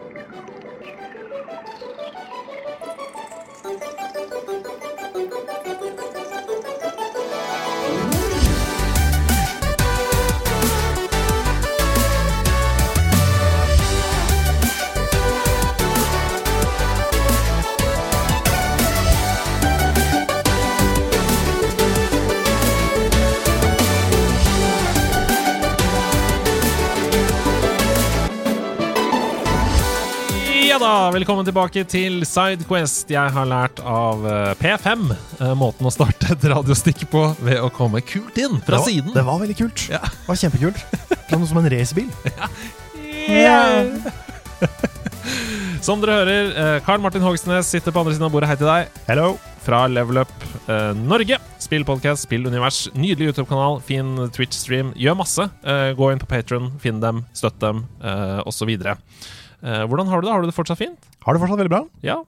Thank you. Velkommen tilbake til Sidequest. Jeg har lært av eh, P5 eh, måten å starte et radiostikk på ved å komme kult inn fra det var, siden. Det var veldig kult. Ja. Det var kjempekult. Noe som en racerbil. Som dere hører, eh, Karl Martin Hogsnes sitter på andre siden av bordet. Hei til deg. Hello. Fra Level Up eh, Norge. Spillpodkast, spillunivers. Nydelig YouTube-kanal, fin Twitch-stream. Gjør masse. Eh, gå inn på Patron, finn dem, støtt dem, eh, osv. Uh, hvordan har du det? Har du det fortsatt fint? Har det fortsatt veldig bra? Ja.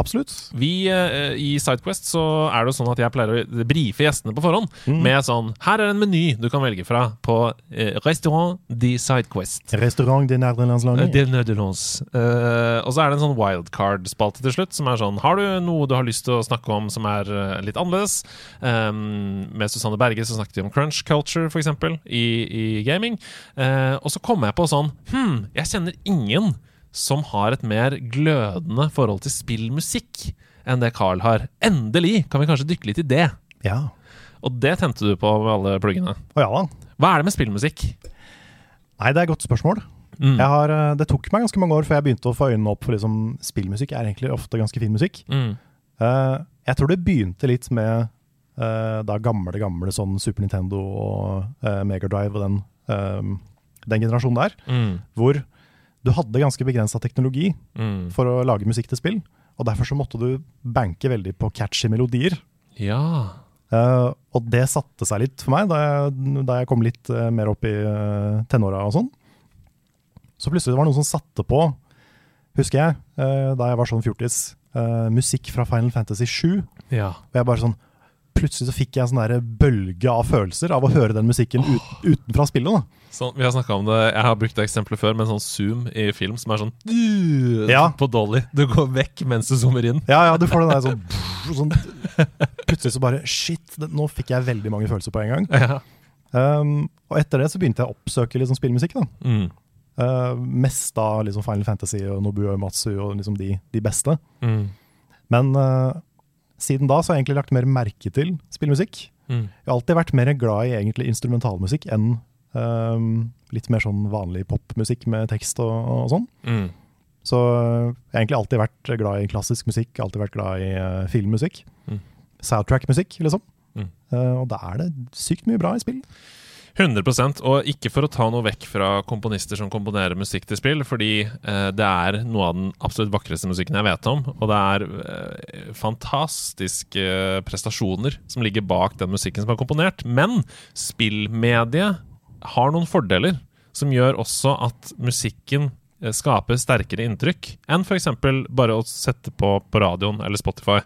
Absolutt. Vi eh, I Sidequest så er det sånn at jeg pleier å brife gjestene på forhånd Mm. med sånn Her er en meny du kan velge fra på eh, Restaurant de Sidequest. Restaurant de Eh, Nederlandslandet. Nerdelands. Nødelons. Eh, og så er det en sånn wildcard-spalte til slutt, som er sånn Har du noe du har lyst til å snakke om som er litt annerledes? Um, med Susanne Berge så snakket vi om crunch culture, eksempel, i, i gaming. Og så kom jeg på sånn Hm, jeg kjenner ingen som har et mer glødende forhold til spillmusikk enn det Carl har. Endelig kan vi kanskje dykke litt i det. Ja. Og det tente du på med alle pluggene. Å ja da. Hva er det med spillmusikk? Nei, det er et godt spørsmål. Mm. Jeg har, eh, det tok meg ganske mange år før jeg begynte å få øynene opp for liksom, spillmusikk er egentlig ofte ganske fin musikk. Mm. Uh, jeg tror det begynte litt med uh, da gamle, gamle sånn Super Nintendo og uh, Megadrive og den, den generasjonen der, Mm. hvor du hadde ganske begrensa teknologi Mm. for å lage musikk til spill. Og derfor så måtte du banke veldig på catchy melodier. Ja. Uh, og det satte seg litt for meg da jeg, da jeg kom litt uh, mer opp i uh, tenåra og sånn. Så plutselig var det noen som satte på, husker jeg, uh, da jeg var sånn fjortis, musikk fra Final Fantasy 7. Ja. Og jeg bare sånn Plutselig så fikk jeg en sånn bølge av følelser av å høre den musikken ut, utenfra spillet. Sånn, vi har om det, Jeg har brukt det eksempelet før, med en sånn zoom i film som er sånn Ja. På Dolly. Du går vekk mens du zoomer inn. Ja, ja, du får den der sånn, sånn Plutselig så bare Shit, nå fikk jeg veldig mange følelser på en gang. Ja. Um, og etter det så begynte jeg å oppsøke liksom spillmusikk. da. Mm. Uh, mest av liksom Final Fantasy og Nobuo Uematsu og liksom de, de beste. Mm. Men uh, siden da så har jeg egentlig lagt mer merke til spillmusikk. Mm. Jeg har alltid vært mer glad i egentlig instrumentalmusikk enn um, litt mer sånn vanlig popmusikk med tekst og, og sånn. Mm. Så uh, jeg har egentlig alltid vært glad i klassisk musikk, alltid vært glad i uh, filmmusikk. Mm. Soundtrack-musikk, liksom. Mm. Uh, og da er det sykt mye bra i spill. 100% Og ikke for å ta noe vekk fra komponister som komponerer musikk til spill, fordi eh, det er noe av den absolutt vakreste musikken jeg vet om. Og det er eh, fantastiske prestasjoner som ligger bak den musikken som er komponert. Men spillmediet har noen fordeler som gjør også at musikken eh, skaper sterkere inntrykk enn f.eks. bare å sette på på radioen eller Spotify.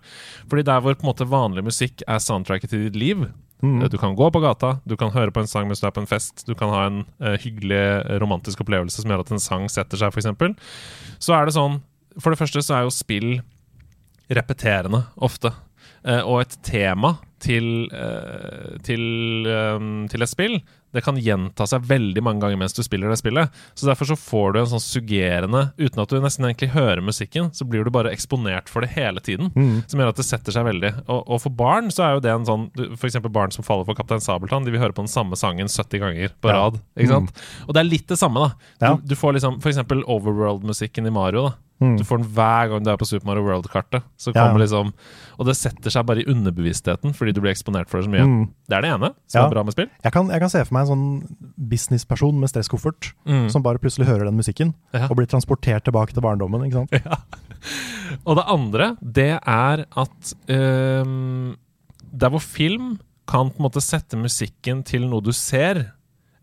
Fordi der hvor på en måte vanlig musikk er soundtracket til ditt liv, Mm. Eh, Du kan gå på gata, du kan høre på en sang mens du er på en fest, du kan ha en uh, hyggelig, romantisk opplevelse som gjør at en sang setter seg, f.eks. Så er det sånn For det første så er jo spill repeterende ofte. Uh, og et tema til, uh, til, um, til et spill det kan gjenta seg veldig mange ganger mens du spiller det spillet. Så derfor så får du en sånn suggerende Uten at du nesten egentlig hører musikken, så blir du bare eksponert for det hele tiden. Mm. Som gjør at det setter seg veldig. Og, og for barn så er jo det en sånn F.eks. Barn som faller for Kaptein Sabeltann, de vil høre på den samme sangen 70 ganger på Ja. rad. Ikke sant? Og det er litt det samme, da. Ja. Du, du får liksom eksempel Overworld-musikken i Mario. da Mm. Du får den hver gang du er på Super Mario World-kartet. Så Ja. kommer liksom Og det setter seg bare i underbevisstheten fordi du blir eksponert for det så mye. Mm. Det er det ene som Ja. er bra med spill. Jeg, kan, jeg kan se for meg en sånn businessperson med stresskoffert Mm. som bare plutselig hører den musikken Ja. og blir transportert tilbake til barndommen. ikke sant? Ja. Og det andre, det er at øh, Der hvor film kan på en måte sette musikken til noe du ser,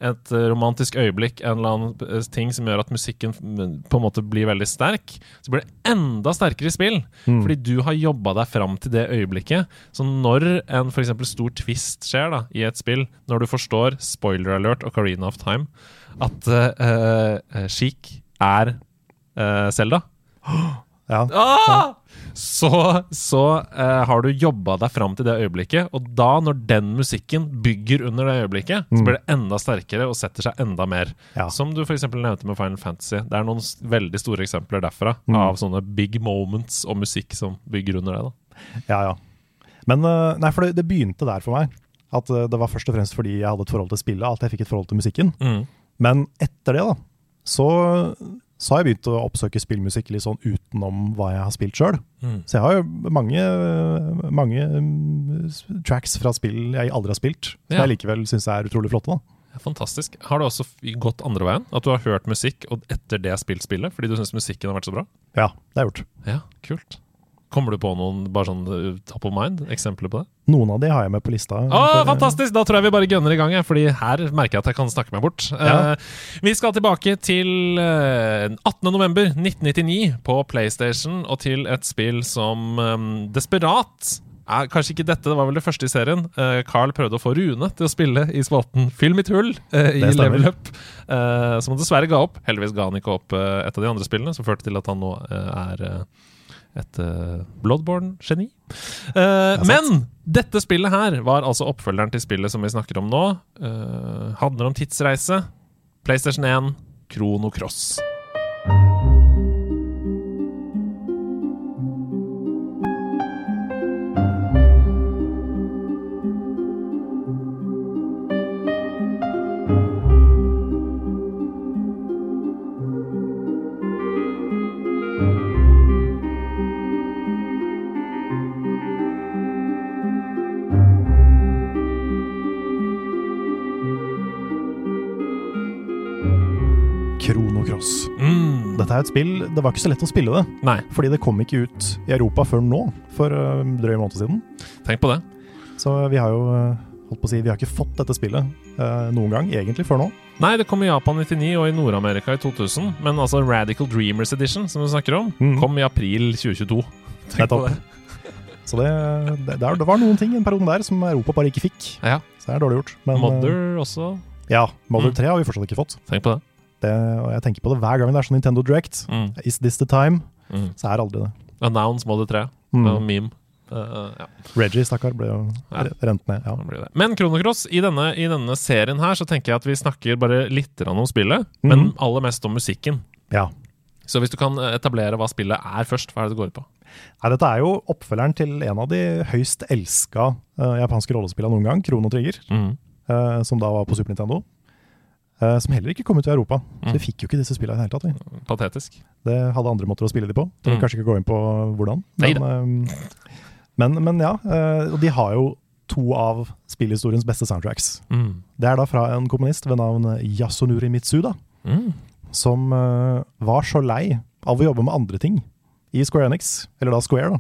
et eh, romantisk øyeblikk, en eller annen eh, ting som gjør at musikken mm, på en måte blir veldig sterk, så blir det enda sterkere i spill. Mm. Fordi du har jobba deg fram til det øyeblikket. Så når en eksempel stor twist skjer da, i et spill, når du forstår, spoiler alert og Carina of Time, at uh, Chic er eh, Zelda. Ja. Ah! Så, så eh, har du jobba deg fram til det øyeblikket, og da, når den musikken bygger under det øyeblikket, så Mm. blir det enda sterkere og setter seg enda mer. Ja. Som du f.eks. nevnte med Final Fantasy. Det er noen veldig store eksempler derfra Mm. av sånne big moments og musikk som bygger under det. da Ja, ja. Men eh, nei, for det, det begynte der for meg. At eh, Det var først og fremst fordi jeg hadde et forhold til spillet, at jeg fikk et forhold til musikken. Mm. Men etter det, da, så, så har jeg begynt å oppsøke spillmusikk litt sånn utenom hva jeg har spilt sjøl. Mm. Så jeg har jo mange, mange mm, tracks fra spill jeg aldri har spilt, som Ja. jeg likevel syns er utrolig flotte. da. Fantastisk. Har det også gått andre veien? At du har hørt musikk, og etter det spilt spillet? Fordi du syns musikken har vært så bra? Ja, det har jeg gjort. Ja, kult. Kommer du på noen bare sånn uh, top of mind? Eksempler på det? Noen av de har jeg med på lista. For- eh, fantastisk! Da tror jeg vi bare gønner i gang, Fordi her merker jeg at jeg kan snakke meg bort. Ja. Eh, vi skal tilbake til eh, 18.11.1999 på PlayStation, og til et spill som Desperat er kanskje ikke dette, det var vel det første i serien. Eh, Carl prøvde å få Rune til å spille i spalten Fyll mitt hull eh, i Level Up, eh, som han dessverre ga opp. Heldigvis ga han ikke opp eh, et av de andre spillene, som førte til at han nå eh, er eh, et uh, Bloodborne-geni. Eh, sant. men dette spillet her var altså oppfølgeren til spillet som vi snakker om nå. Uh, handler om tidsreise. PlayStation 1, Krono Cross. Dette er et spill Det var ikke så lett å spille det, Nei, fordi det kom ikke ut i Europa før nå, for uh, drøy måned siden. tenk på det. Så vi har jo uh, holdt på å si, vi har ikke fått dette spillet uh, noen gang, egentlig, før nå. Nei, det kom i Japan 99 og i Nord-Amerika i 2000. Men altså Radical Dreamers Edition, som du snakker om, Mm. kom i april 2022. Tenk på det. Så det, det, det, var noen ting i en periode der som Europa bare ikke fikk. Ja. Så det er dårlig gjort. Men, Mother også. Ja, Mother Mm. 3 har vi fortsatt ikke fått. Tenk på det. Det, og jeg tenker på det hver gang det er sånn Nintendo Direct. Mm. Is this the time? Mm. Så er det aldri det. Announce Mother 3. Mm. Meme. Uh, ja. Reggie, stakkar, ble jo Ja. rent ned. Ja. Men Kronocross, i denne, i denne serien her så tenker jeg at vi snakker bare litt om spillet, mm. men aller mest om musikken. ja. Så hvis du kan etablere hva spillet er først, hva er det det går ut på? Nei, dette er jo oppfølgeren til en av de høyst elska uh, japanske rollespillene noen gang, Krono Trigger, Mm. Uh, som da var på Super Nintendo. Eh, som heller ikke kom ut i Europa. Så Mm. vi fikk jo ikke disse spillene i det hele tatt. Vi. Patetisk. Det hadde andre måter å spille de på. Det vil Mm. kanskje ikke gå inn på hvordan. Men, uh, men, men ja, Uh, og de har jo to av spillhistoriens beste soundtracks. Mm. Det er da fra en kommunist ved navn Yasunuri Mitsuda, Mhm. som var så lei av å jobbe med andre ting i Square Enix, eller da Square, da.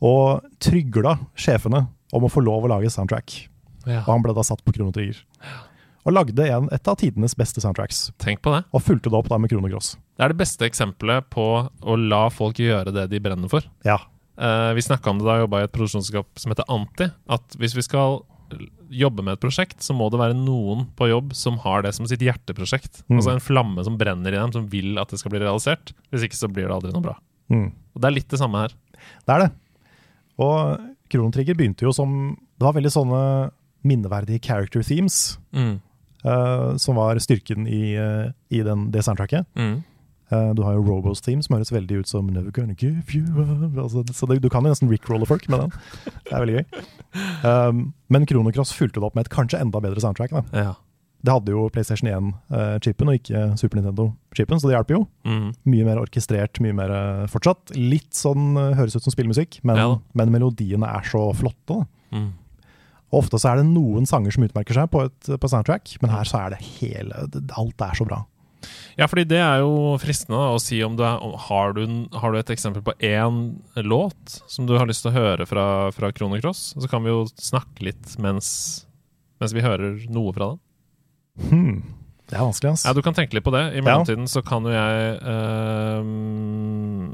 Og trygla sjefene om å få lov å lage soundtrack. Ja. Og han ble da satt på Chrono Trigger. Og lagde en, et av tidenes beste soundtracks. Tenk på det. Og fulgte det opp da med Krono Gross. Det er det beste eksempelet på å la folk gjøre det de brenner for. Ja. Eh, vi snakka om det da jeg jobba i et produksjonsselskap som heter Anti. At hvis vi skal jobbe med et prosjekt, så må det være noen på jobb som har det som sitt hjerteprosjekt. Mm. Altså en flamme som brenner i dem, som vil at det skal bli realisert. Hvis ikke så blir det aldri noe bra. Mm. Og Det er litt det samme her. Det er det. Og Krono Trigger begynte jo som Det var veldig sånne minneverdige character themes Mm. Eh, som var styrken i, uh, i den, det soundtracket. Mm. Uh, du har jo Robos Team, som høres veldig ut som Never Gonna Give You Up. Altså, så det, du kan jo nesten rickrolle folk med den. Det er veldig gøy. Um, men Kronocross fulgte det opp med et kanskje enda bedre soundtrack. Ja. Det hadde jo PlayStation 1-chipen og ikke Super Nintendo-chipen, så det hjalp jo. Mm. Mye mer orkestrert, mye mer fortsatt. Litt sånn høres ut som spillmusikk, men, Ja men melodiene er så flotte. Da. Mm. Og ofte så er det noen sanger som utmerker seg på et på soundtrack, men her så er det hele Alt er så bra. Ja, fordi det er jo fristende å si om du er har du, har du et eksempel på én låt som du har lyst til å høre fra, fra Chrono Cross? Så kan vi jo snakke litt mens, mens vi hører noe fra den. Hmm. Det er vanskelig, ass. Ja, Du kan tenke litt på det. I mellomtiden så kan jo jeg ehm,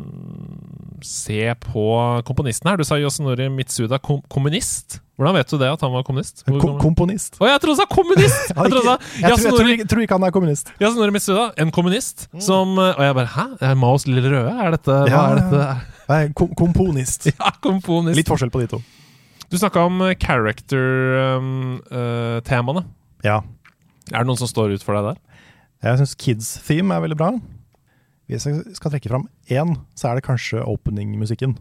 se på komponisten her. Du sa Yosunori Mitsuda kom kommunist. Hvordan vet du det, at han var kommunist? Hvor kom komponist. Å, jeg trodde du sa kommunist! Jeg trodde jeg, tror, jeg, tror, ikke- tror ikke han er kommunist. Yasunori Mitsuda, en kommunist, som eh, Og jeg bare Hæ? Er Maos Lille Røde? Er dette Hva Ja, er dette? Nei, kom, komponist. Ja, komponist. Litt forskjell på de to. Du snakka om eh, character-temaene. Ja. er det noen som står ut for deg der? Jeg syns Kids Theme er veldig bra. Hvis jeg skal trekke fram én, så er det kanskje opening-musikken.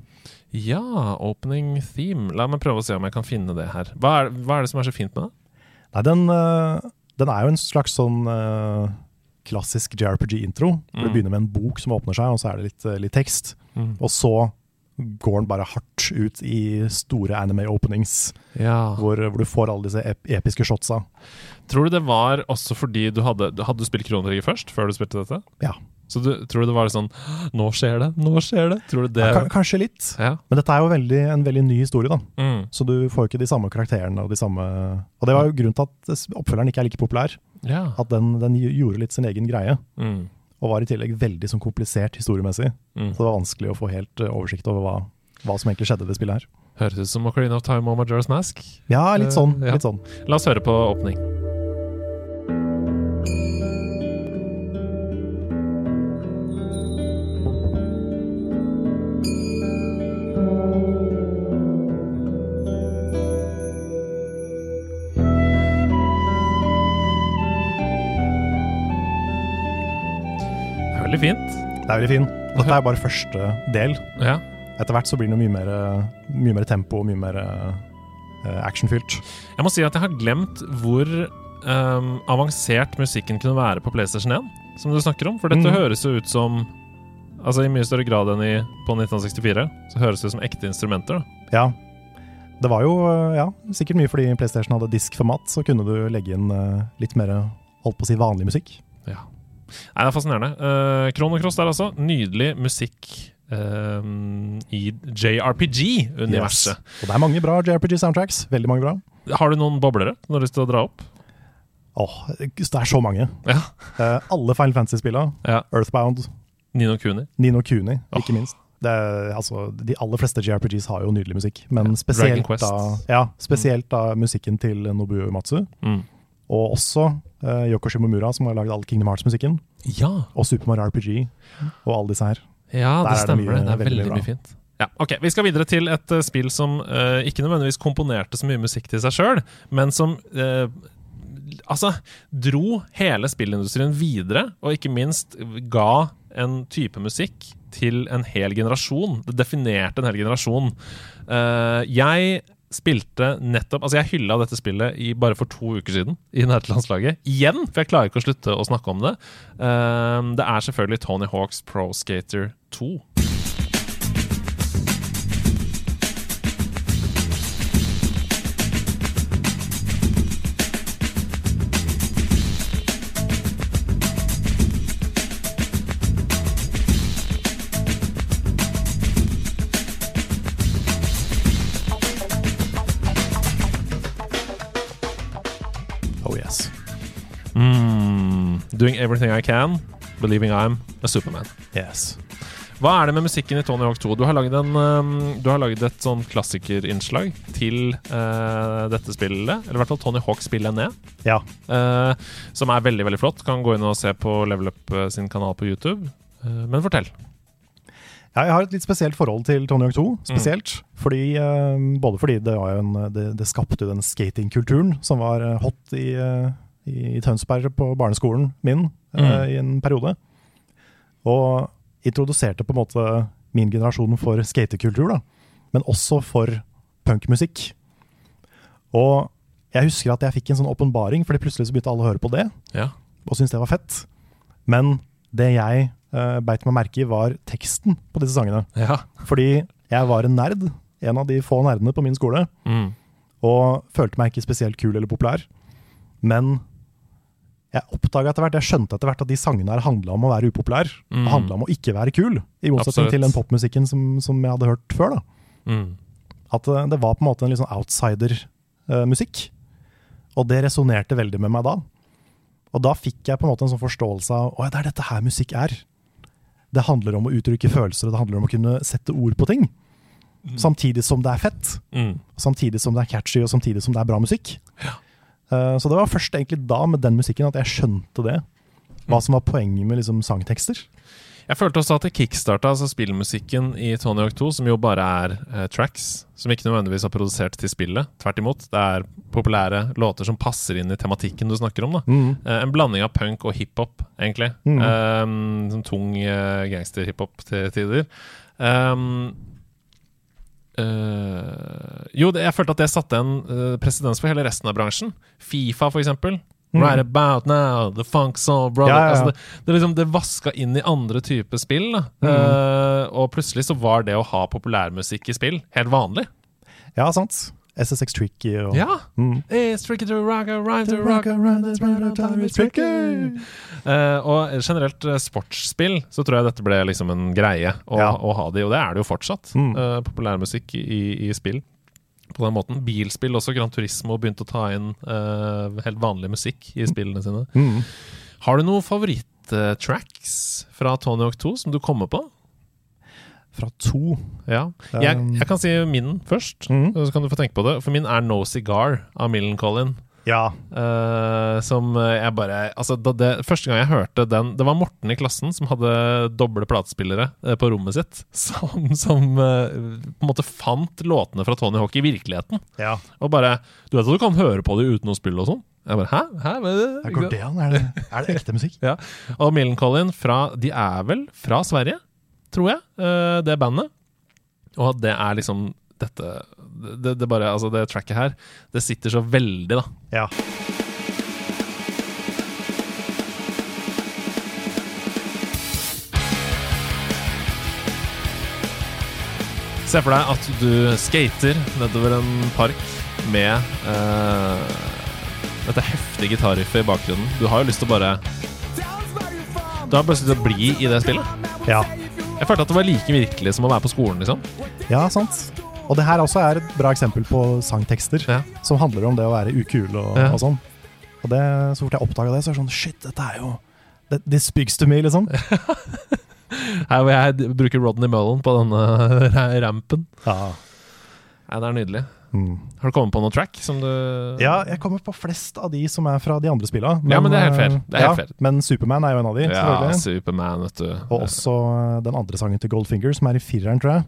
Ja, opening theme. La meg prøve å se om jeg kan finne det her. Hva er, hva er det som er så fint med det? Nei, den, øh, den er jo en slags sånn øh, klassisk JRPG-intro. Mm. Det begynner med en bok som åpner seg, og så er det litt, øh, litt tekst. Og så går den bare hardt ut i store anime openings, Ja. hvor, hvor du får alle disse ep episke shotsa. Tror du det var også fordi du hadde Hadde du spilt Kronetrigger først, før du spilte dette? Ja. Så du, tror du det var sånn Nå skjer det! Nå skjer det! Tror du det Ja, kanskje litt, Ja. men dette er jo veldig, en veldig ny historie, da. Mm. Så du får jo ikke de samme karakterene og de samme Og det var jo grunnen til at oppfølgeren ikke er like populær. ja. At den, den gjorde litt sin egen greie. Mm. Og var i tillegg veldig sånn komplisert historiemessig. Mm. Så det var vanskelig å få helt eh, oversikt over hva, hva som egentlig skjedde i det spillet her. Høres ut som Ocarina of Time og Majora's Mask. Ja, litt sånn. Uh. Litt sånn. La oss høre på åpning. Det er veldig fin. Dette er bare første del. Ja. Etter hvert så blir det mye mer, mye mer tempo og mye mer uh, actionfylt. Jeg må si at jeg har glemt hvor um, avansert musikken kunne være på PlayStation 1, som du snakker om. For dette Mm. høres jo ut som Altså I mye større grad enn i, på 1964, så høres det ut som ekte instrumenter. da. Ja. Det var jo eh, ja, sikkert mye fordi PlayStation hadde diskformat, så kunne du legge inn uh, litt mer holdt på å si vanlig musikk. Ja. Nei, det er fascinerende. Uh, Chrono Cross der, altså. Nydelig musikk Uh, i JRPG-universet. Yes. Og det er mange bra JRPG-soundtracks. Veldig mange bra. Har du noen boblere du har lyst til å dra opp? Åh, det er så mange. Ja. Uh, alle Final Fantasy-spillene. ja. Earthbound, Nino Kuni. Nino Kuni, ikke oh. minst. Det er, altså, de aller fleste JRPGs har jo nydelig musikk, men spesielt, da, ja, spesielt da musikken til Nobuo Matsu. Mm. Og også uh, Yoko Shimomura, som har lagd all Kingdom Hearts-musikken. Ja. Og Super Mario RPG, og alle disse her. Ja, det er stemmer. det. Det er veldig veldig, bra. mye fint. Ja, ok, Vi skal videre til et uh, spill som uh, ikke nødvendigvis komponerte så mye musikk til seg sjøl, men som uh, altså dro hele spillindustrien videre, og ikke minst ga en type musikk til en hel generasjon. Det definerte en hel generasjon. Jeg spilte nettopp Altså, jeg hylla dette spillet i, bare for to uker siden i nerdelandslaget. Igjen, for jeg klarer ikke å slutte å snakke om det. Eh, det er selvfølgelig Tony Hawks Pro Skater 2. doing everything I can, believing I'm a Superman. yes. Hva er det med musikken i Tony Hawk 2? Du har lagd, en, um, du har lagd et sånn klassikerinnslag til uh, dette spillet. Eller i hvert fall Tony Hawk-spillet ned. Ja. Uh, som er veldig veldig flott. Kan gå inn og se på Level Up eh, sin kanal på YouTube. Uh, men fortell. Ja, jeg har et litt spesielt forhold til Tony Hawk 2. Mm. Spesielt. Fordi, eh, både fordi det, en, det, det skapte den skatingkulturen som var hot i, i Tønsberg på barneskolen min mm. uh, i en periode. Og introduserte på en måte min generasjon for skatekultur, da. Men også for punkmusikk. Og jeg husker at jeg fikk en sånn åpenbaring, fordi plutselig så begynte alle å høre på det Ja. og syntes det var fett. Men det jeg uh, beit meg merke i, var teksten på disse sangene. ja. Fordi jeg var en nerd, en av de få nerdene på min skole, Mm. og følte meg ikke spesielt kul eller populær. Men jeg oppdaga etter hvert, jeg skjønte etter hvert at de sangene her handla om å være upopulær. Mm. Handla om å ikke være kul, i motsetning til den popmusikken som, som jeg hadde hørt før. da. Mm. At eh, det var på en måte en litt sånn outsider-musikk. og det resonnerte veldig med meg da. Og da fikk jeg på en måte en sånn forståelse av at det er dette her musikk er. det handler om å uttrykke følelser, og det handler om å kunne sette ord på ting. Samtidig som det er fett, Mm. samtidig som det er catchy, og samtidig som det er bra musikk. Eh, så det var først egentlig da, med den musikken, at jeg skjønte det. Hva som var poenget med liksom sangtekster. Jeg følte også at det kickstarta altså spillmusikken i Tony Hawk 2, som jo bare er eh, tracks, som ikke nødvendigvis er produsert til spillet. Tvert imot. Det er populære låter som passer inn i tematikken du snakker om. Mm. Eh, en blanding av punk og hiphop, egentlig. Mm. Eh, sånn tung eh, gangsterhiphop til tider. Um, eh, jo, det, jeg følte at det satte en uh, presedens for hele resten av bransjen. Fifa, for eksempel. Mm. Right about now, the funk soul brother. Ja, ja, ja. Altså, det, det, liksom, det vaska inn i andre typer spill. Da. Mm. Uh, og plutselig så var det å ha populærmusikk i spill helt vanlig. Ja, sant. SSX Tricky og Ja! Mm. It's tricky to rock, a rhyme to rock rock around it's is tricky. Uh, og generelt uh, sportsspill så tror jeg dette ble liksom en greie å, Ja. å ha det i, og det er det jo fortsatt. Mm. Uh, populærmusikk i, i spill. På den måten. Bilspill også. Gran Turismo begynte å ta inn uh, helt vanlig musikk i spillene sine. Mm. Har du noen favoritt-tracks fra Tony Hawk 2 som du kommer på? Fra to. Ja. Jeg, Um. jeg kan si min først, Mhm. så kan du få tenke på det. For min er No Cigar av Millen Collin. Ja. Uh, som jeg bare Altså, det, første gang jeg hørte den Det var Morten i klassen som hadde doble platespillere eh, på rommet sitt. Som, som uh, på en måte fant låtene fra Tony Hawk i virkeligheten. ja. Og bare Du vet at du kan høre på det uten å spille og sånn? Jeg bare Hæ? Hæ? Hva er det? Er det, er det ekte musikk? Ja. Og Millen Collin fra De er vel fra Sverige, tror jeg, eh, det bandet. Og det er liksom dette det, det bare, altså det tracket her, det sitter så veldig, da. Ja. Se for deg at du skater nedover en park med uh, dette heftige gitarriffet i bakgrunnen. Du har jo lyst til å bare Du har bare lyst til å bli i det spillet. Ja. Jeg følte at det var like virkelig som å være på skolen, liksom. ja, sant. Og det her også er et bra eksempel på sangtekster Ja. som handler om det å være ukul og, Ja. og sånn. Og det, så fort jeg oppdaga det, så er det sånn Shit, dette er jo This speaks to me, liksom. Her hvor jeg bruker Rodney Mullen på denne rampen. Ja. Nei, det er nydelig. Mm. Har du kommet på noe track som du ja, jeg kommer på flest av de som er fra de andre spilla. Ja, men det er helt fair. Det er helt fair. Men Superman er jo en av de, Ja. Superman, vet du. Og også eh, den andre sangen til Goldfinger, som er i fireren, tror jeg.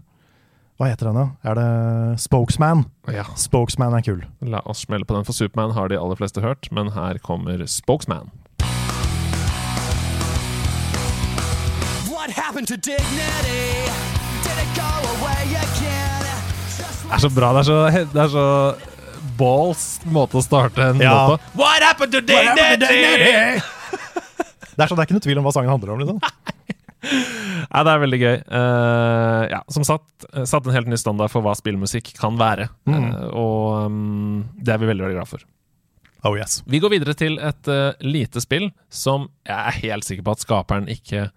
Hva heter den, da? Er det Spokesman? Ja, Spokesman er kul. La oss smelle på den, for Superman har de aller fleste hørt, men her kommer Spokesman. What happened to dignity? Did it go away again? Det er så bra. Det er så, det er så balls måte å starte en Ja. låt på. What happened to dignity? Det er, så, det er ikke noe tvil om hva sangen handler om. liksom. Ja, det er veldig gøy. Uh, ja, som sagt, eh, satt en helt ny standard for hva spillmusikk kan være. Eh, og um, det er vi veldig, veldig glad for. Oh yes. Vi går videre til et uh, lite spill som jeg er helt sikker på at skaperen ikke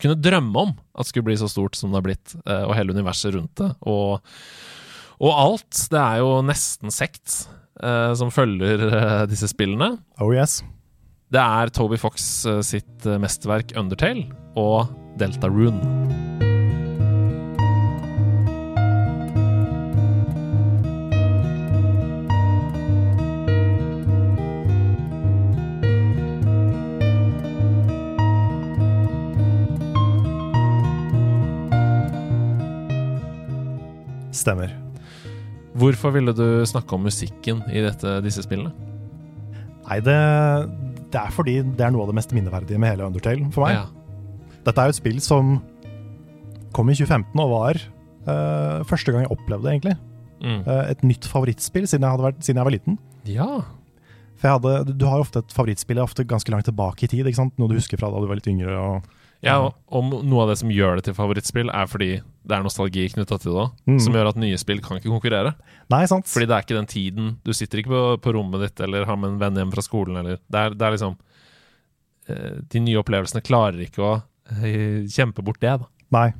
kunne drømme om at skulle bli så stort som det har blitt, og hele universet rundt det. Og, og alt. Det er jo nesten sekt uh, som følger uh, disse spillene. Oh yes. Det er Toby Fox eh, sitt mesterverk Undertale og Delta Rune. Stemmer. Hvorfor ville du snakke om musikken i dette, disse spillene? Nei, det, det er fordi det er noe av det mest minneverdige med hele Undertale for meg. Ja. Dette er jo et spill som kom i 2015 og var uh, første gang jeg opplevde det, egentlig. Mm. Uh, et nytt favorittspill siden jeg, vært, siden jeg var liten. ja. For hadde, du- har jo ofte et favorittspill ofte ganske langt tilbake i tid. ikke sant? Noe du husker fra da du var litt yngre. og Ja, og om noe av det som gjør det til favorittspill, er fordi det er nostalgi knytta til det òg, Mm. som gjør at nye spill kan ikke konkurrere. Nei, sant? Fordi det er ikke den tiden Du sitter ikke på, på rommet ditt eller har med en venn hjem fra skolen, eller Det er, det er liksom eh, De nye opplevelsene klarer ikke å eh, kjempe bort det, da. Nei.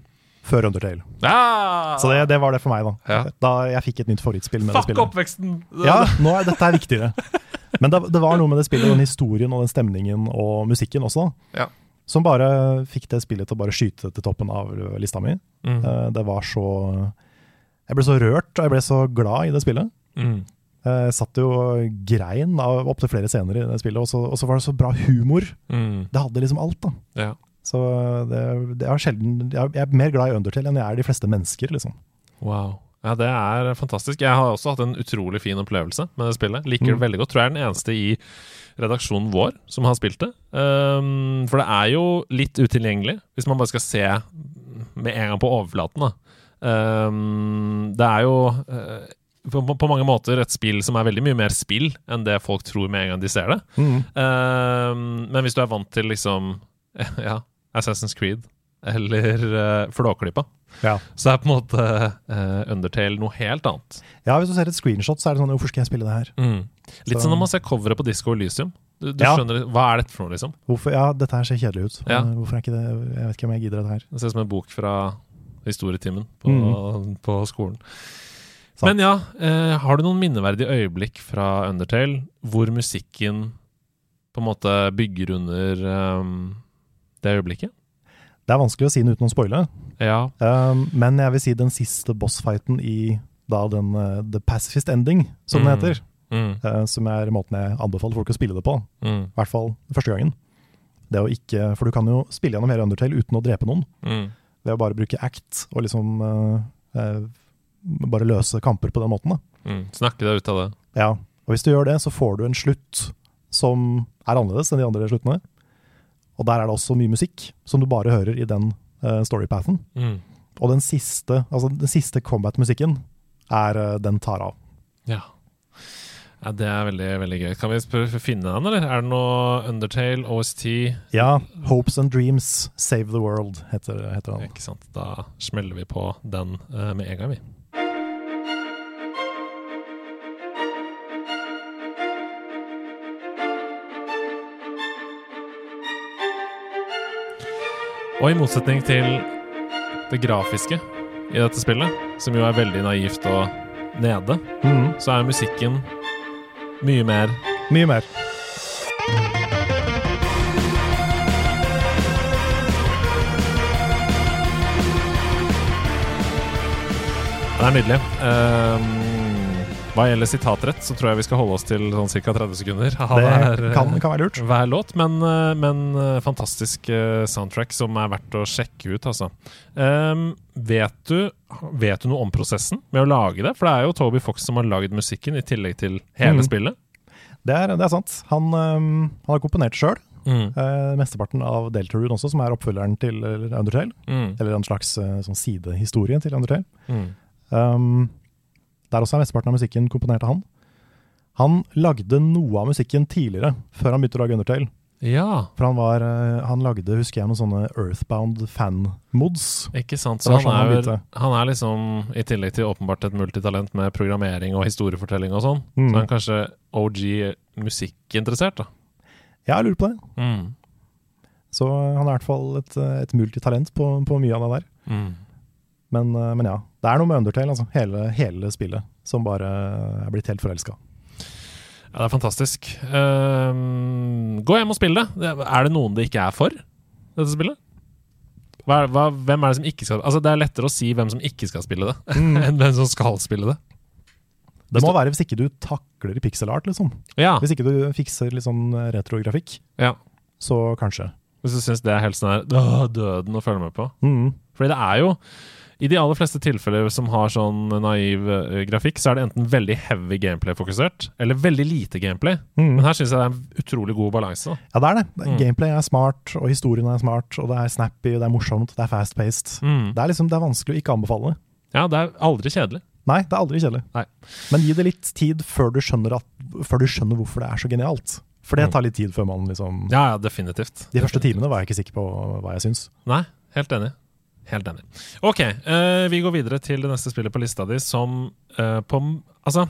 Før Undertale. Ah! Så det, det var det for meg, da. Ja. Da jeg fikk et nytt favorittspill med det Fuck spillet. oppveksten! Ja, nå er dette er viktigere. Men det, det var noe med det spillet, den historien og den stemningen og musikken også, da, Ja. Som bare fikk det spillet til å bare skyte til toppen av lista mi. Mm. Eh, det var så Jeg ble så rørt, og jeg ble så glad i det spillet. Mm. Jeg satt jo og grein av opptil flere scener i det spillet, og så, og så var det så bra humor. Mm. Det hadde liksom alt, da. Ja. Så det, det er sjelden jeg, er mer glad i Undertale enn jeg er de fleste mennesker, liksom. Wow. Ja, det er fantastisk. Jeg har også hatt en utrolig fin opplevelse med det spillet. Liker det Mm. veldig godt. Tror jeg er den eneste i redaksjonen vår som har spilt det. Um, for det er jo litt utilgjengelig, hvis man bare skal se med en gang på overflaten. Da. Um, det er jo uh, på, på mange måter et spill som er veldig mye mer spill enn det folk tror med en gang de ser det. Um, men hvis du er vant til liksom ja, Assassin's Creed eller uh, Flåklypa, Ja. så er på en måte uh, Undertale noe helt annet. ja, hvis du ser et screenshot, så er det sånn Hvorfor skal jeg spille det her? Litt som når man ser coveret på Disco Elysium. Du, du Ja. skjønner Hva er dette for noe, liksom? Hvorfor, ja, dette her ser kjedelig ut. Ja. Hvorfor er ikke det Jeg vet ikke om jeg gidder dette her. Det ser ut som en bok fra historietimen på, Mm. på skolen. Sant. Men ja, eh, har du noen minneverdige øyeblikk fra Undertale hvor musikken på en måte bygger under um, det øyeblikket? Det er vanskelig å si den uten å spoile, Ja. Um, men jeg vil si den siste bossfighten i da den uh, The Pacifist Ending, som mm. den heter. Mm, uh, som er måten jeg anbefaler folk å spille det på. mm, I hvert fall første gangen. Det å ikke, For du kan jo spille gjennom hele Undertale uten å drepe noen. mm, Ved å bare bruke act og liksom uh, uh, bare løse kamper på den måten. da. mm. Snakke deg ut av det. Ja, og Hvis du gjør det, så får du en slutt som er annerledes enn de andre sluttene. Og der er det også mye musikk som du bare hører i den uh, storypathen. Mm. Og den siste, altså den siste combat-musikken er den tar av. Ja. Ja. Det er veldig veldig gøy. Kan vi finne den, eller? Er det noe Undertale, OST Ja, 'Hopes and Dreams Save the World' heter, heter den. Ikke sant? Da smeller vi på den uh, med en gang, vi. Og i motsetning til det grafiske i dette spillet, som jo er veldig naivt og nede, mm. så er musikken mye mer Mye mer. Det er nydelig. Ehm, hva gjelder sitatrett, så tror jeg vi skal holde oss til sånn ca. 30 sekunder. Det hver, kan, kan være lurt. hver låt, men, eh, men eh, fantastisk eh, soundtrack som er verdt å sjekke ut, altså. Um, vet, du, vet du noe om prosessen med å lage det? For det er jo Toby Fox som har lagd musikken, i tillegg til hele mm. spillet. Det er, det er sant. Han, um, han har komponert sjøl. Mm. Uh, mesteparten av Deltarune også, som er oppfølgeren til Undertale. Mm. Eller en slags uh, sånn sidehistorie til Undertale. Mm. Um, der også er mesteparten av musikken komponert av han. Han lagde noe av musikken tidligere, før han begynte å lage Undertale. Ja, For han, var, uh, han lagde, husker jeg, noen sånne Earthbound fan-mods. ikke sant. Så han sånn er, begynte. han er liksom, i tillegg til åpenbart et multitalent med programmering og historiefortelling og sånn, Mm. så er han kanskje OG musikkinteressert, da. Ja, jeg lurer på det. Mm. Så uh, han er i hvert fall et, uh, et multitalent på, på mye av det der. Mm. Men, uh, men ja, det er noe med Undertale, altså. Hele, hele spillet, som bare er blitt helt forelska. Ja, det er fantastisk. Ehm, gå hjem og spill det. Det- Er det noen det ikke er for, dette spillet? Hva, hva, hvem er det som ikke skal Altså, det er lettere å si hvem som ikke skal spille det, enn hvem som skal spille det. Det må være hvis ikke du takler pixel art, liksom. Ja. Hvis ikke du fikser litt sånn uh, retrografikk, ja. så kanskje. Hvis du syns det er helt sånn her «Åh, døden å følge med på. Mm. Fordi det er jo I de aller fleste tilfeller som har sånn naiv uh, grafikk, så er det enten veldig heavy gameplay-fokusert, eller veldig lite gameplay. Mm. Men her syns jeg det er en utrolig god balanse. Ja, det er det. Mm. Gameplay er smart, og historien er smart, og det er snappy, det er morsomt, det er fast-paced. Mm. Det er liksom, det er vanskelig å ikke anbefale. Ja, det er aldri kjedelig. Nei, det er aldri kjedelig. Nei. Men gi det litt tid før du skjønner, at, før du skjønner hvorfor det er så genialt. For det Mm. tar litt tid før man liksom Ja, ja, definitivt. De første timene var jeg ikke sikker på hva jeg syns. Nei, helt enig. Helt enig. Ok, uh, vi går videre til det neste spillet på lista di, som uh, på Altså,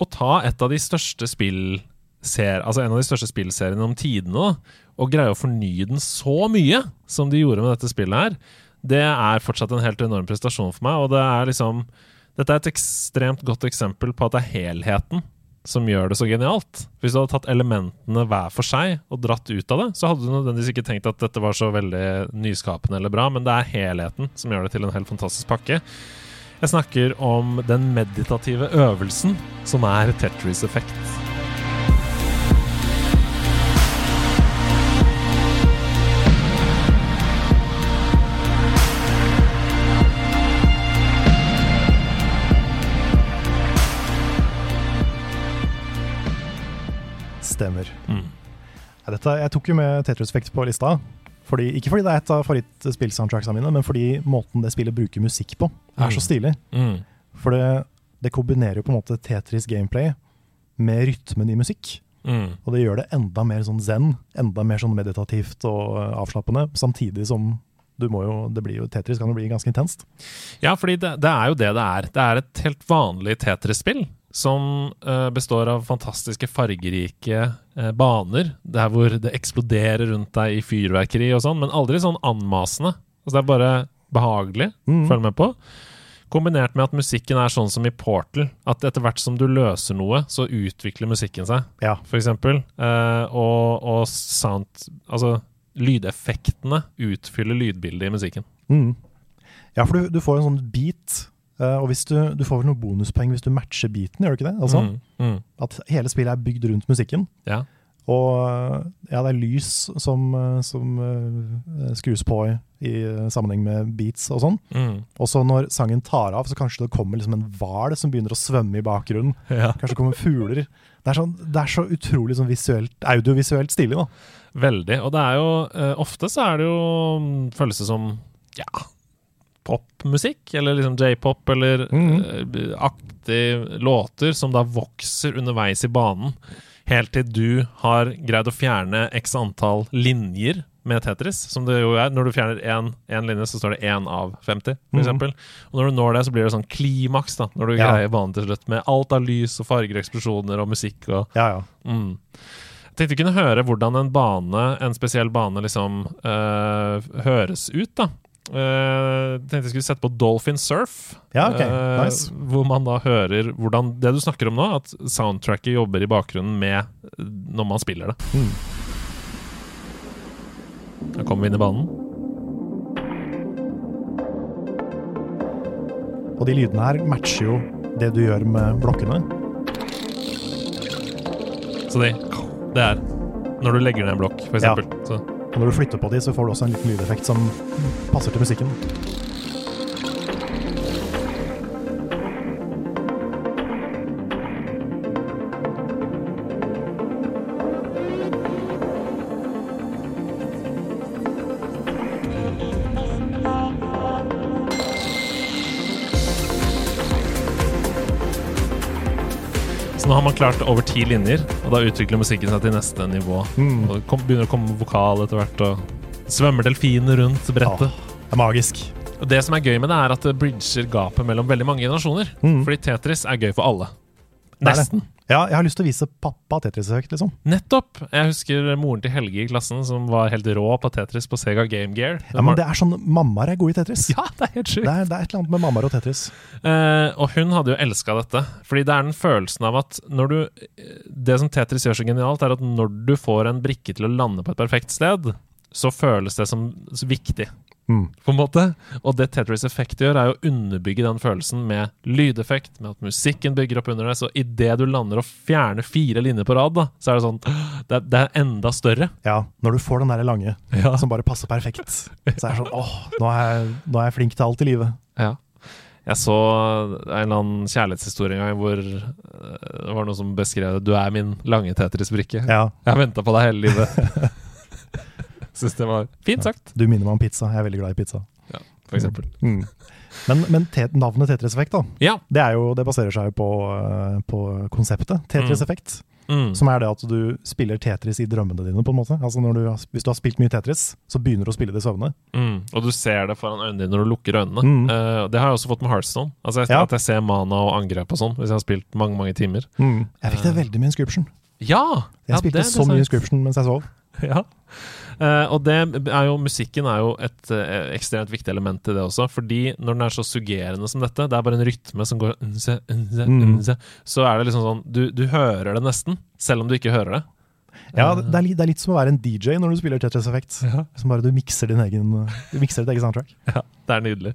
å ta et av de største spillser... Altså en av de største spillseriene om tidene, da, og greie å fornye den så mye som de gjorde med dette spillet her, det er fortsatt en helt enorm prestasjon for meg, og det er liksom Dette er et ekstremt godt eksempel på at det er helheten som gjør det så genialt. Hvis du hadde tatt elementene hver for seg og dratt ut av det, så hadde du nødvendigvis ikke tenkt at dette var så veldig nyskapende eller bra, men det er helheten som gjør det til en helt fantastisk pakke. Jeg snakker om den meditative øvelsen som er Tetris Stemmer. Mm. Dette, jeg tok jo med Tetris Effect på lista. Fordi, ikke fordi det er et av favorittspillsoundtracksene mine, men fordi måten det spillet bruker musikk på, er så Mm. stilig. Mm. For det, det kombinerer jo på en måte Tetris gameplay med rytmen i musikk. Mm. Og det gjør det enda mer sånn zen, enda mer sånn meditativt og eh, avslappende. Samtidig som du må jo, det blir jo, Tetris kan jo bli ganske intenst. Ja, fordi det, det er jo det det er. Det er et helt vanlig Tetris-spill som eh, består av fantastiske, fargerike eh, baner, der hvor det eksploderer rundt deg i fyrverkeri og sånn, men aldri sånn anmasende. Altså, det er bare behagelig. Mm. Følg med på. Kombinert med at musikken er sånn som i Portal, at etter hvert som du løser noe, så utvikler musikken seg, Ja. for eksempel. Eh, og, og sound Altså, lydeffektene utfyller lydbildet i musikken. Mm. Ja, for du, du får en sånn beat, eh, og hvis du, du får vel noen bonuspoeng hvis du matcher beaten, gjør du ikke det? Altså, Mm, mm, At hele spillet er bygd rundt musikken. ja. Og eh, ja, det er lys som, eh, som uh, skrus på i, i sammenheng med beats og sånn. Mm. Og så når sangen tar av, så kanskje det kommer liksom en hval som begynner å svømme i bakgrunnen. ja. Kanskje det kommer fugler. Det er, sånn, det er så utrolig sånn visuelt, audiovisuelt stilig, da. Veldig. Og det er jo uh, Ofte så er det jo mm, føles det som ja, popmusikk, eller liksom j-pop, eller mm. eh, aktig låter som da vokser underveis i banen. Helt til du har greid å fjerne x antall linjer med Tetris, som det jo er. Når du fjerner én linje, så står det én av 50, for Mm. Og når du når det, så blir det sånn klimaks, da, når du Ja. greier banen til slutt, med alt av lys og farger, eksplosjoner og musikk og Ja, ja. Mm. Jeg tenkte vi kunne høre hvordan en bane, en spesiell bane, liksom øh, høres ut, da. Uh, tenkte jeg skulle sette på Dolphin Surf. Ja, ok. nice. Nice. Hvor man da hører hvordan Det du snakker om nå, at soundtracket jobber i bakgrunnen med øh, når man spiller det. Mm. Da kommer vi inn i banen. Og de lydene her matcher jo det du gjør med blokkene. Så de, det er når du legger ned en blokk, for Ja. Så, Og når du flytter på de, så får du også en liten lydeffekt som passer til musikken. Klart over ti linjer, og da utvikler musikken seg til neste nivå. Mm. Og det begynner å komme vokal etter hvert, og svømmer delfiner rundt brettet. Det er magisk. Og det som er gøy med det, er at det bridger gapet mellom veldig mange generasjoner. Mm. Fordi Tetris er gøy for alle. Det er det. Ja, jeg har lyst til å vise pappa Tetris-effekt, liksom. Nettopp! Jeg husker moren til Helge i klassen som var helt rå på Tetris på Sega Game Gear. Ja, men det er sånn, Mammaer er gode i Tetris. ja, det er helt sjukt. Det er, det er et eller annet med mammaer og Tetris. Eh, og hun hadde jo elska dette. Fordi det er den følelsen av at når du Det som Tetris gjør så genialt, er at når du får en brikke til å lande på et perfekt sted, så føles det som så viktig. Mm. På en måte. Og det Tetris Effect gjør, er å underbygge den følelsen med lydeffekt, med at musikken bygger opp under det. Så idet du lander og fjerner fire linjer på rad, da, så er det sånn Det er, det er enda større. Ja, når du får den der lange Ja. som bare passer perfekt, så er det sånn åh, nå er, jeg, nå er jeg flink til alt i livet. Ja. Jeg så en eller annen kjærlighetshistorie en gang hvor eh, det var noen som beskrev det. 'Du er min lange Tetris-brikke'. Ja, Jeg har venta på deg hele livet. Syns det var fint sagt, Du minner meg om pizza. Jeg er veldig glad i pizza. Ja, for eksempel. Mm. Men, men te navnet Tetris-effekt, da, Ja. det, jo, det baserer seg jo på, eh, på konseptet Tetris-effekt. Mm. Som er det at du spiller Tetris i drømmene dine, på en måte. Altså du, Hvis du har spilt mye Tetris, så begynner du å spille det i søvne. Mm. Og du ser det foran øynene dine når du lukker øynene. Mm. Uh, det har jeg også fått med Heartstone. Altså jeg, Ja. At jeg ser mana og angrep og sånn, hvis jeg har spilt mange mange timer. Jeg fikk det veldig med Inscription. Ja! Jeg ja, spilte det er så mye. Inscription mens jeg sov. Ja. Uh, og det er jo, musikken er jo et uh, ekstremt viktig element i det også. Fordi når den er så suggerende som dette, det er bare en rytme som går unse, unse, Mm. Så er det liksom sånn du, du hører det nesten, selv om du ikke hører det. Ja, det er, li- det er litt som å være en DJ når du spiller Tetris Effect. Som bare du mikser din egen Du mikser ditt eget soundtrack. Ja, det er nydelig.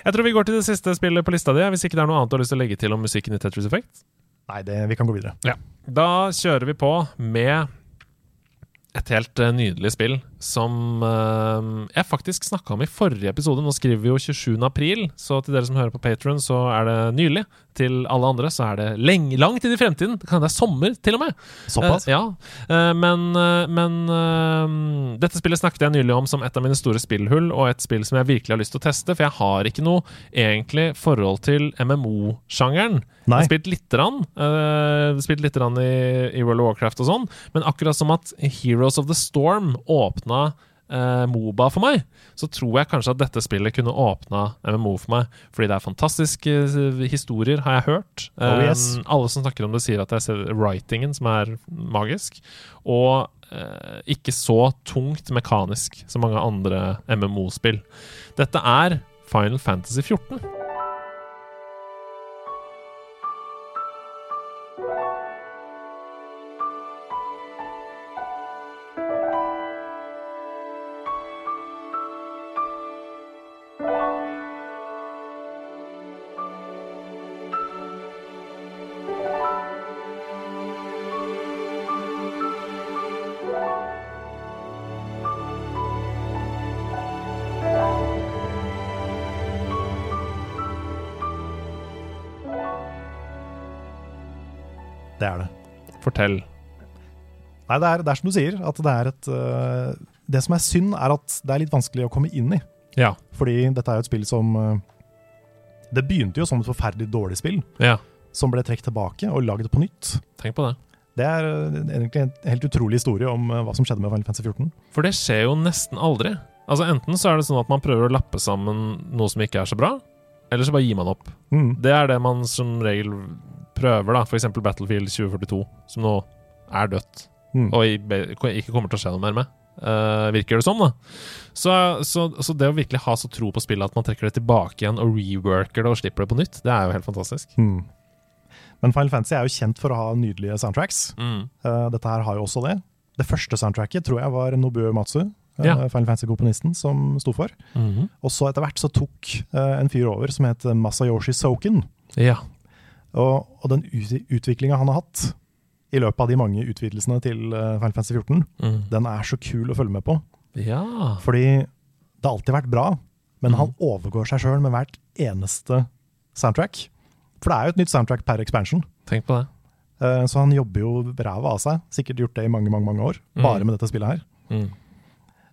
Jeg tror vi går til det siste spillet på lista di, hvis ikke det er noe annet du har lyst til å legge til om musikken i Tetris Effect. Nei, det, vi kan gå videre. Da kjører vi på med et helt eh, nydelig spill som eh, jeg faktisk snakka om i forrige episode. Nå skriver vi jo 27. april, så til dere som hører på Patron, så er det nylig. Til alle andre så er det lenge, langt inn i fremtiden. Det kan hende det er sommer, til og med. Såpass? Uh, ja, Uh, men, uh, men dette spillet snakket jeg nylig om som et av mine store spillhull, og et spill som jeg virkelig har lyst til å teste, for jeg har ikke noe egentlig forhold til MMO-sjangeren. Jeg har spilt lite grann, spilt lite grann i, i World of Warcraft og sånn, men akkurat som at Heroes of the Storm åpna eh, Moba for meg, så tror jeg kanskje at dette spillet kunne åpna MMO for meg. Fordi det er fantastiske eh, historier, har jeg hørt. Oh, Eh, yes. Alle som snakker om det, sier at det er writingen som er magisk. Og eh, ikke så tungt mekanisk som mange andre MMO-spill. Dette er Final Fantasy 14. Fortell. Nei, det er, det er som du sier, at det er et uh, Det som er synd, er at det er litt vanskelig å komme inn i. Ja. Fordi dette er jo et spill som uh, Det begynte jo som et forferdelig dårlig spill, ja. som ble trukket tilbake og lagd på nytt. Tenk på det. Det er øh, egentlig en helt utrolig historie om hva som skjedde med Final Fantasy 14. For det skjer jo nesten aldri. Altså Enten så er det sånn at man prøver å lappe sammen noe som ikke er så bra, eller så bare gir man opp. Mm. Det er det man som regel prøver, da. F.eks. Battlefield 2042, som nå er dødt. Mm. Og ikke kommer til å skje noe mer med. Uh, virker det som, da. Så, så, så det å virkelig ha så tro på spillet at man trekker det tilbake igjen og reworker det og slipper det på nytt, det er jo helt fantastisk. Mm. Men Final Fantasy er jo kjent for å ha nydelige soundtracks. Mm. Uh, dette her har jo også det. Det første soundtracket tror jeg var Nobuo Matsu, eh, Ja. Final Fantasy-komponisten, som sto for. Mhm. Og så etter hvert så tok en fyr over som het Masayoshi Soken. Ja. Og, og den ut utviklinga han har hatt i løpet av de mange utvidelsene til eh, Final Fantasy 14, Mm. den er så kul å følge med på. ja. Fordi det har alltid vært bra, men mm. han overgår seg sjøl med hvert eneste soundtrack. For det er jo et nytt soundtrack per expansion. Tenk på det. Eh, Så han jobber jo ræva av seg. Sikkert gjort det i mange mange, mange år, Mm. bare med dette spillet her. Mm.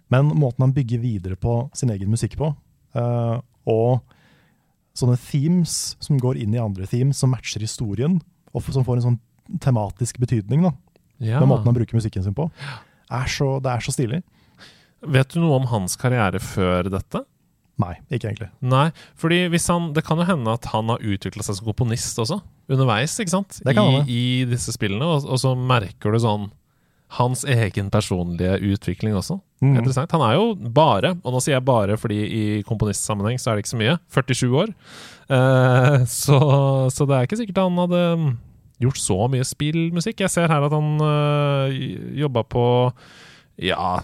Men måten han bygger videre på sin egen musikk på, eh, og sånne themes som går inn i andre themes, som matcher historien, og som får en sånn tematisk betydning da, Ja. med måten han bruker musikken sin på, er så, det er så stilig. Vet du noe om hans karriere før dette? Nei, ikke egentlig. Nei, fordi hvis han, det kan jo hende at han har utvikla seg som komponist også, underveis, ikke sant? Det kan I. I disse spillene, og, og så merker du sånn hans egen personlige utvikling også. Mhm. Interessant. Han er jo bare, og nå sier jeg bare fordi i komponistsammenheng så er det ikke så mye, 47 år. Eh, så, så det er ikke sikkert han hadde gjort så mye spillmusikk. Jeg ser her at han uh, jobba på Ja,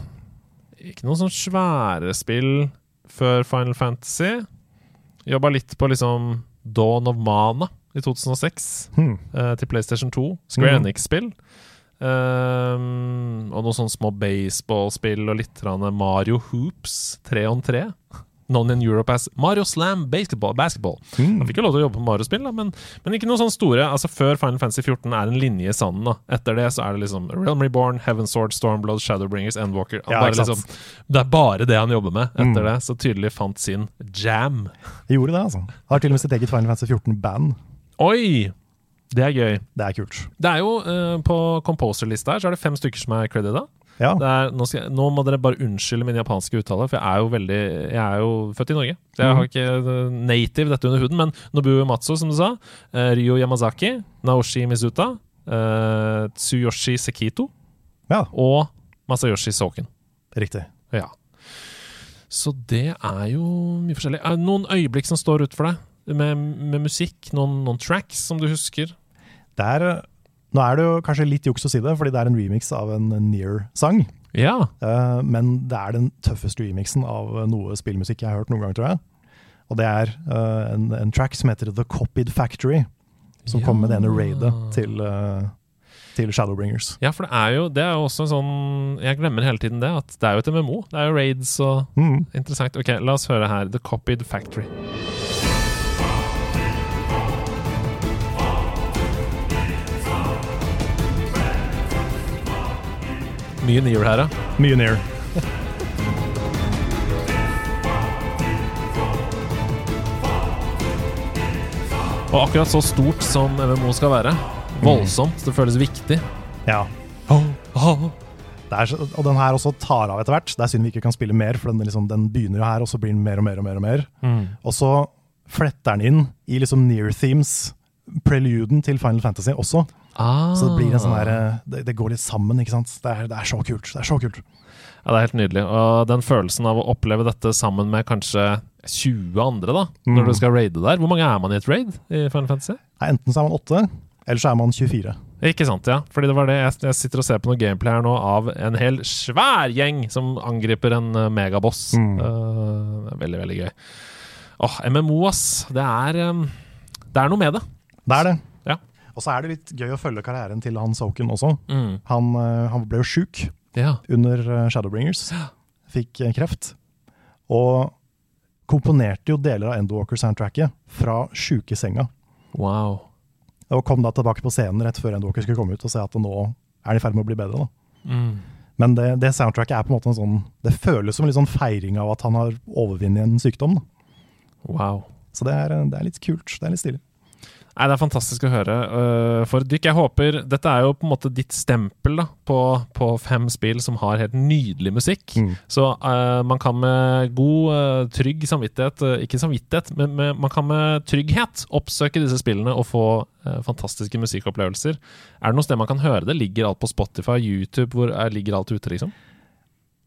ikke noen sånn svære spill før Final Fantasy. Jobba litt på liksom Dawn of Mana i 2006 Hmm. eh, til PlayStation 2. Square mm. Enix-spill. Um, og noen sånne små baseballspill og litt Mario Hoops 3 on 3. Non in Europe as Mario Slam Basketball. basketball. Mm. Han fikk jo lov til å jobbe på Mario-spill, men, men ikke noe sånn store. Altså Før Final Fantasy 14 er en linje i sanden. da Etter det så er det liksom Realm Reborn, Heaven Sword, Stormblood, Shadowbringers, Endwalker. Han Ja, liksom, det er bare det han jobber med etter Mm. det. Så tydelig fant sin jam. Jeg gjorde det, altså. Har til og med sitt eget Final Fantasy 14-band. Oi! Det er gøy. Det er kult. Det er jo uh, På composer-lista her så er det fem stykker som er credita. Ja, Det er, nå, jeg, nå må dere bare unnskylde min japanske uttale, for jeg er jo veldig Jeg er jo født i Norge. Så jeg Mhm. har ikke eh, native dette under huden. Men Nobuo Matsu, som du sa, uh, Ryo Yamazaki, Naoshi Mizuta, uh, Tsuyoshi Sekito ja. og Masayoshi Soken. Riktig. Ja. Så det er jo mye forskjellig. Er det noen øyeblikk som står ut for deg? Med, med musikk? Noen, noen tracks som du husker? Det er, nå er det jo kanskje litt juks å si det, fordi det er en remix av en Near-sang. Ja. Eh, men det er den tøffeste remixen av noe spillmusikk jeg har hørt noen gang, tror jeg. Og det er eh, en, en track som heter The Copied Factory, som Ja. kom med det ene raidet til, eh, til Shadowbringers. ja, for det er jo det er jo også en sånn Jeg glemmer hele tiden det, at det er jo et MMO. Det er jo raids og Mm. Interessant. Ok, la oss høre her. The Copied Factory. Mye near her, ja. Mye Near. Og akkurat så stort som MMO skal være. Voldsomt. Det føles viktig. Ja. Det er, og den her også tar av etter hvert. Det er synd vi ikke kan spille mer, for den, liksom, den begynner jo her, og så blir den mer og mer og mer. Og mer. Mm. Og så fletter den inn i liksom near themes, preluden til Final Fantasy også. Ah. Så det blir en sånn der, det, det går litt sammen, ikke sant. Det er, det er så kult. Det er så kult. Ja, det er helt nydelig. Og den følelsen av å oppleve dette sammen med kanskje 20 andre, da, når Mm. du skal raide der. Hvor mange er man i et raid i Final Fantasy? Ja, enten så er man åtte, eller så er man 24. Ikke sant, ja. Fordi det var det jeg, jeg sitter og ser på noe gameplay her nå av en hel svær gjeng som angriper en eh, megaboss. Mm. Uh, det er veldig, veldig gøy. Åh, MMO, ass. Det er, um, det er noe med det. Det er det. Og så er det litt gøy å følge karrieren til han Soken også. Mm. Han, eh, han ble jo sjuk Ja. under eh, Shadowbringers. Fikk eh, kreft. Og komponerte jo deler av Endwalker-soundtracket fra sjukesenga. Wow. Og kom da tilbake på scenen rett før Endwalker skulle komme ut og se at nå er de i ferd med å bli bedre. Mm. Men det, det soundtracket er på en måte en sånn Det føles som en sånn feiring av at han har overvunnet en sykdom. Da. Wow. Så det er, det er litt kult. Det er litt stilig. Nei, Det er fantastisk å høre. uh, for dykk, jeg håper Dette er jo på en måte ditt stempel da, på, på fem spill som har helt nydelig musikk. Mm. Så uh, man kan med god, uh, trygg samvittighet Ikke samvittighet, men med, man kan med trygghet oppsøke disse spillene og få fantastiske musikkopplevelser. Er det noe sted man kan høre det? Ligger alt på Spotify, YouTube? Hvor er, ligger alt ute, liksom?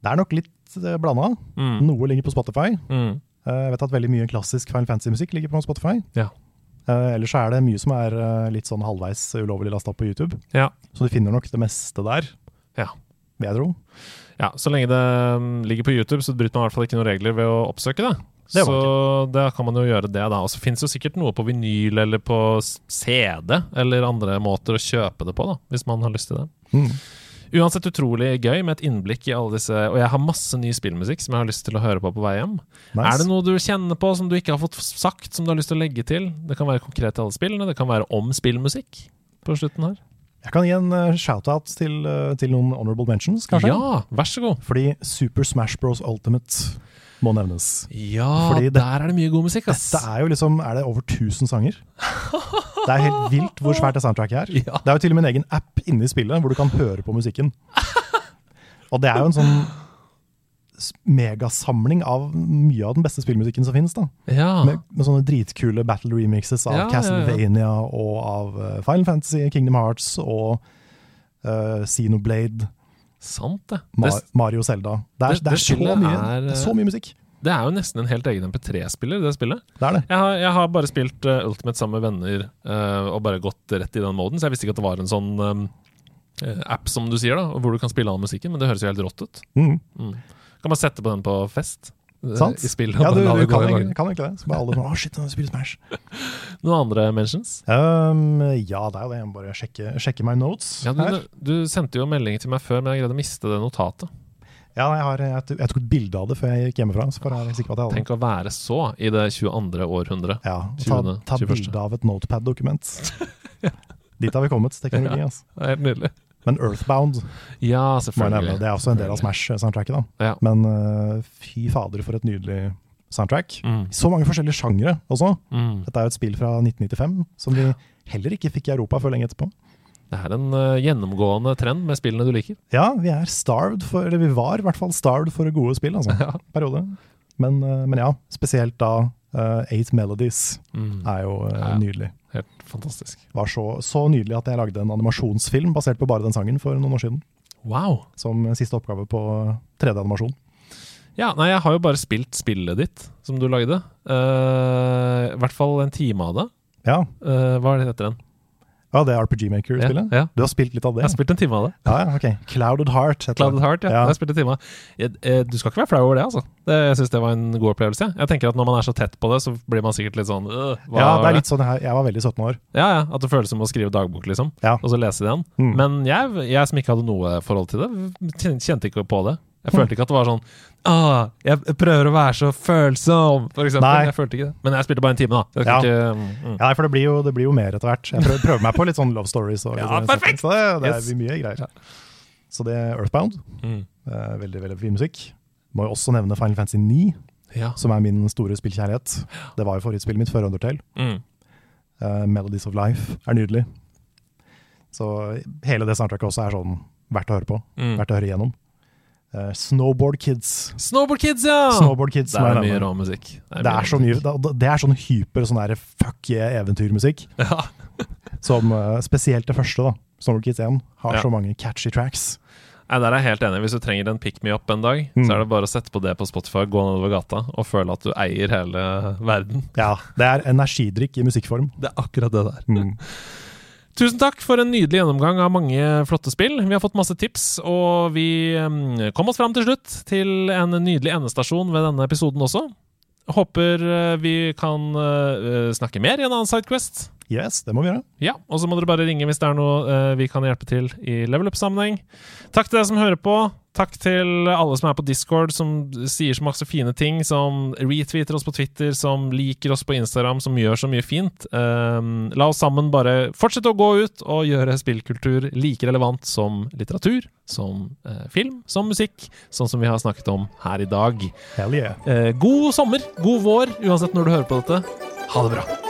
Det er nok litt uh, blanda. Mm. Noe ligger på Spotify. Mm. Jeg vet at veldig mye klassisk Final Fantasy-musikk ligger på Spotify. Ja. Eh, ellers så er det mye som er uh, litt sånn halvveis ulovlig lasta på YouTube. Ja. Så du finner nok det meste der, Ja. vil jeg tro. Ja, Så lenge det um, ligger på YouTube, så bryter man i hvert fall ikke noen regler ved å oppsøke det. Det så da kan man jo gjøre det, da. Og så fins jo sikkert noe på vinyl eller på CD eller andre måter å kjøpe det på, da, hvis man har lyst til det. Mm. Uansett utrolig gøy med et innblikk i alle disse Og jeg har masse ny spillmusikk som jeg har lyst til å høre på på vei hjem. Nice. Er det noe du kjenner på som du ikke har fått sagt, som du har lyst til å legge til? Det kan være konkret til alle spillene, det kan være om spillmusikk på slutten her. Jeg kan gi en eh, shout-out til, eh, til noen honorable mentions, kanskje. Ja, vær så god. Fordi Super Smash Bros. Ultimate må nevnes. Ja, Fordi det- der er det mye god musikk, ass. Dette er jo liksom Er det over 1000 sanger? Det er helt vilt hvor svært det soundtracket er. Ja. Det er jo til og med en egen app inne i spillet hvor du kan høre på musikken. Og det er jo en sånn megasamling av mye av den beste spillmusikken som finnes. da. Ja. Med, med sånne dritkule battle remixes av ja. Castlevania og av eh, Final Fantasy, Kingdom Hearts og uh, Xenoblade, Sant, det. Mar. Mario Zelda. Det det- det, det er så mye, det er så mye musikk. Det er jo nesten en helt egen MP3-spiller, det spillet. Det er det. Jeg har, jeg har bare spilt uh, Ultimate sammen med venner uh, og bare gått rett i den moden, så jeg visste ikke at det var en sånn um, eh, app, som du sier, da, hvor du kan spille all musikken, men det høres jo helt rått ut. Mm. Mm. Kan man sette på den på fest? Eh, Sant? I spillet? Ja, du, du kan, egentlig, kan egentlig det. Så bare alle sånn, oh, shit, spiller Smash. Noen andre mentions? Um, ja, det er jo det. Jeg må bare sjekke, sjekke my notes Ja, du, du sendte jo melding til meg før, men jeg greide å miste det notatet. Ja, jeg, har, jeg, jeg tok et bilde av det før jeg gikk hjemmefra. Så for jeg er sikker på at jeg hadde. Tenk å være så i det 22. århundre. Ja, ta, ta bilde av et notepad-dokument. Dit har vi kommet, teknologi. Altså. Helt nydelig. Men Earthbound Ja, nevne. Det er også en del av Smash-soundtracket. Ja. Men uh, fy fader, for et nydelig soundtrack. Mm. Så mange forskjellige sjangre også. Mm. Dette er jo et spill fra 1995 som vi heller ikke fikk i Europa før lenge etterpå. Det er en uh, gjennomgående trend med spillene du liker. Ja, vi er starved for Eller vi var i hvert fall starved for gode spill, altså. Ja. Periode. Men, uh, men ja, spesielt da Eight Melodies Mm. er jo eh, Ja. nydelig. Helt fantastisk. Var så, så nydelig at jeg lagde en animasjonsfilm basert på bare den sangen for noen år siden. Wow. som siste oppgave på 3D-animasjon. Ja, nei, jeg har jo bare spilt spillet ditt, som du lagde. Uh, I hvert fall en time av det. Ja, Uh, hva er det heter den? Ja det er RPG Maker-spillet. Ja, ja. Du har spilt litt av det? Jeg har spilt en time av det. Ja, ok. Clouded Heart. Clouded Heart, ja. Ja. Jeg har spilt en time av eh, Du skal ikke være flau over det, altså. Det, jeg syns det var en god opplevelse. jeg. Tenker at Når man er så tett på det, så blir man sikkert litt sånn øh, Ja, det er litt sånn jeg, jeg var veldig 17 år. Ja, ja, At det føles som å skrive dagbok, liksom. Ja. Og så lese igjen. Mm. Men jeg, jeg som ikke hadde noe forhold til det, kjente ikke på det. Jeg følte ikke at det var sånn ah, Jeg prøver å være så følsom, for eksempel. Nei. Jeg følte ikke det. Men jeg spilte bare en time, da. Ja. ikke, mm. Ja, for det blir, jo, det blir jo mer etter hvert. Jeg prøver, prøver meg på litt sånn love stories. Og Ja, sånn perfekt! Så det, det Yes. er mye greier. Så det er Earthbound. Mm. Er veldig veldig fin musikk. Må jo også nevne Final Fantasy 9, Ja. som er min store spillkjærlighet. Det var jo favorittspillet mitt før Undertale. Mm. Uh, Melodies of Life er nydelig. Så hele det soundtracket også er sånn verdt å høre på. Mm. Verdt å høre igjennom. Eh, Snowboard Kids. Snowboard Kids, ja! Snowboard Kids Det er mye rå musikk. Det er så mye det- Det er sånn hyper sånn der fuck yeah eventyrmusikk. Ja. Som eh, spesielt det første, da. Snowboard Kids 1 har Ja. så mange catchy tracks. Nei, Der er jeg helt enig. Hvis du trenger en pick me up en dag, Mm. så er det bare å sette på det på Spotify, gå nedover gata og føle at du eier hele verden. Ja, det er energidrikk i musikkform. Det er akkurat det der. Mm. Tusen takk for en nydelig gjennomgang av mange flotte spill. Vi har fått masse tips, og vi kom oss fram til slutt til en nydelig endestasjon ved denne episoden også. Håper eh, vi kan eh, snakke mer i en annen Sidequest. Yes, det må vi gjøre. Ja, og så må dere bare ringe hvis det er noe eh, vi kan hjelpe til i level up-sammenheng. Takk til dere som hører på. Takk til alle som er på Discord, som sier så masse fine ting, som retweeter oss på Twitter, som liker oss på Instagram, som gjør så mye fint. Um, la oss sammen bare fortsette å gå ut og gjøre spillkultur like relevant som litteratur, som uh, film, som musikk, sånn som vi har snakket om her i dag. Hell yeah. Uh, god sommer, god vår, uansett når du hører på dette. Ha det bra.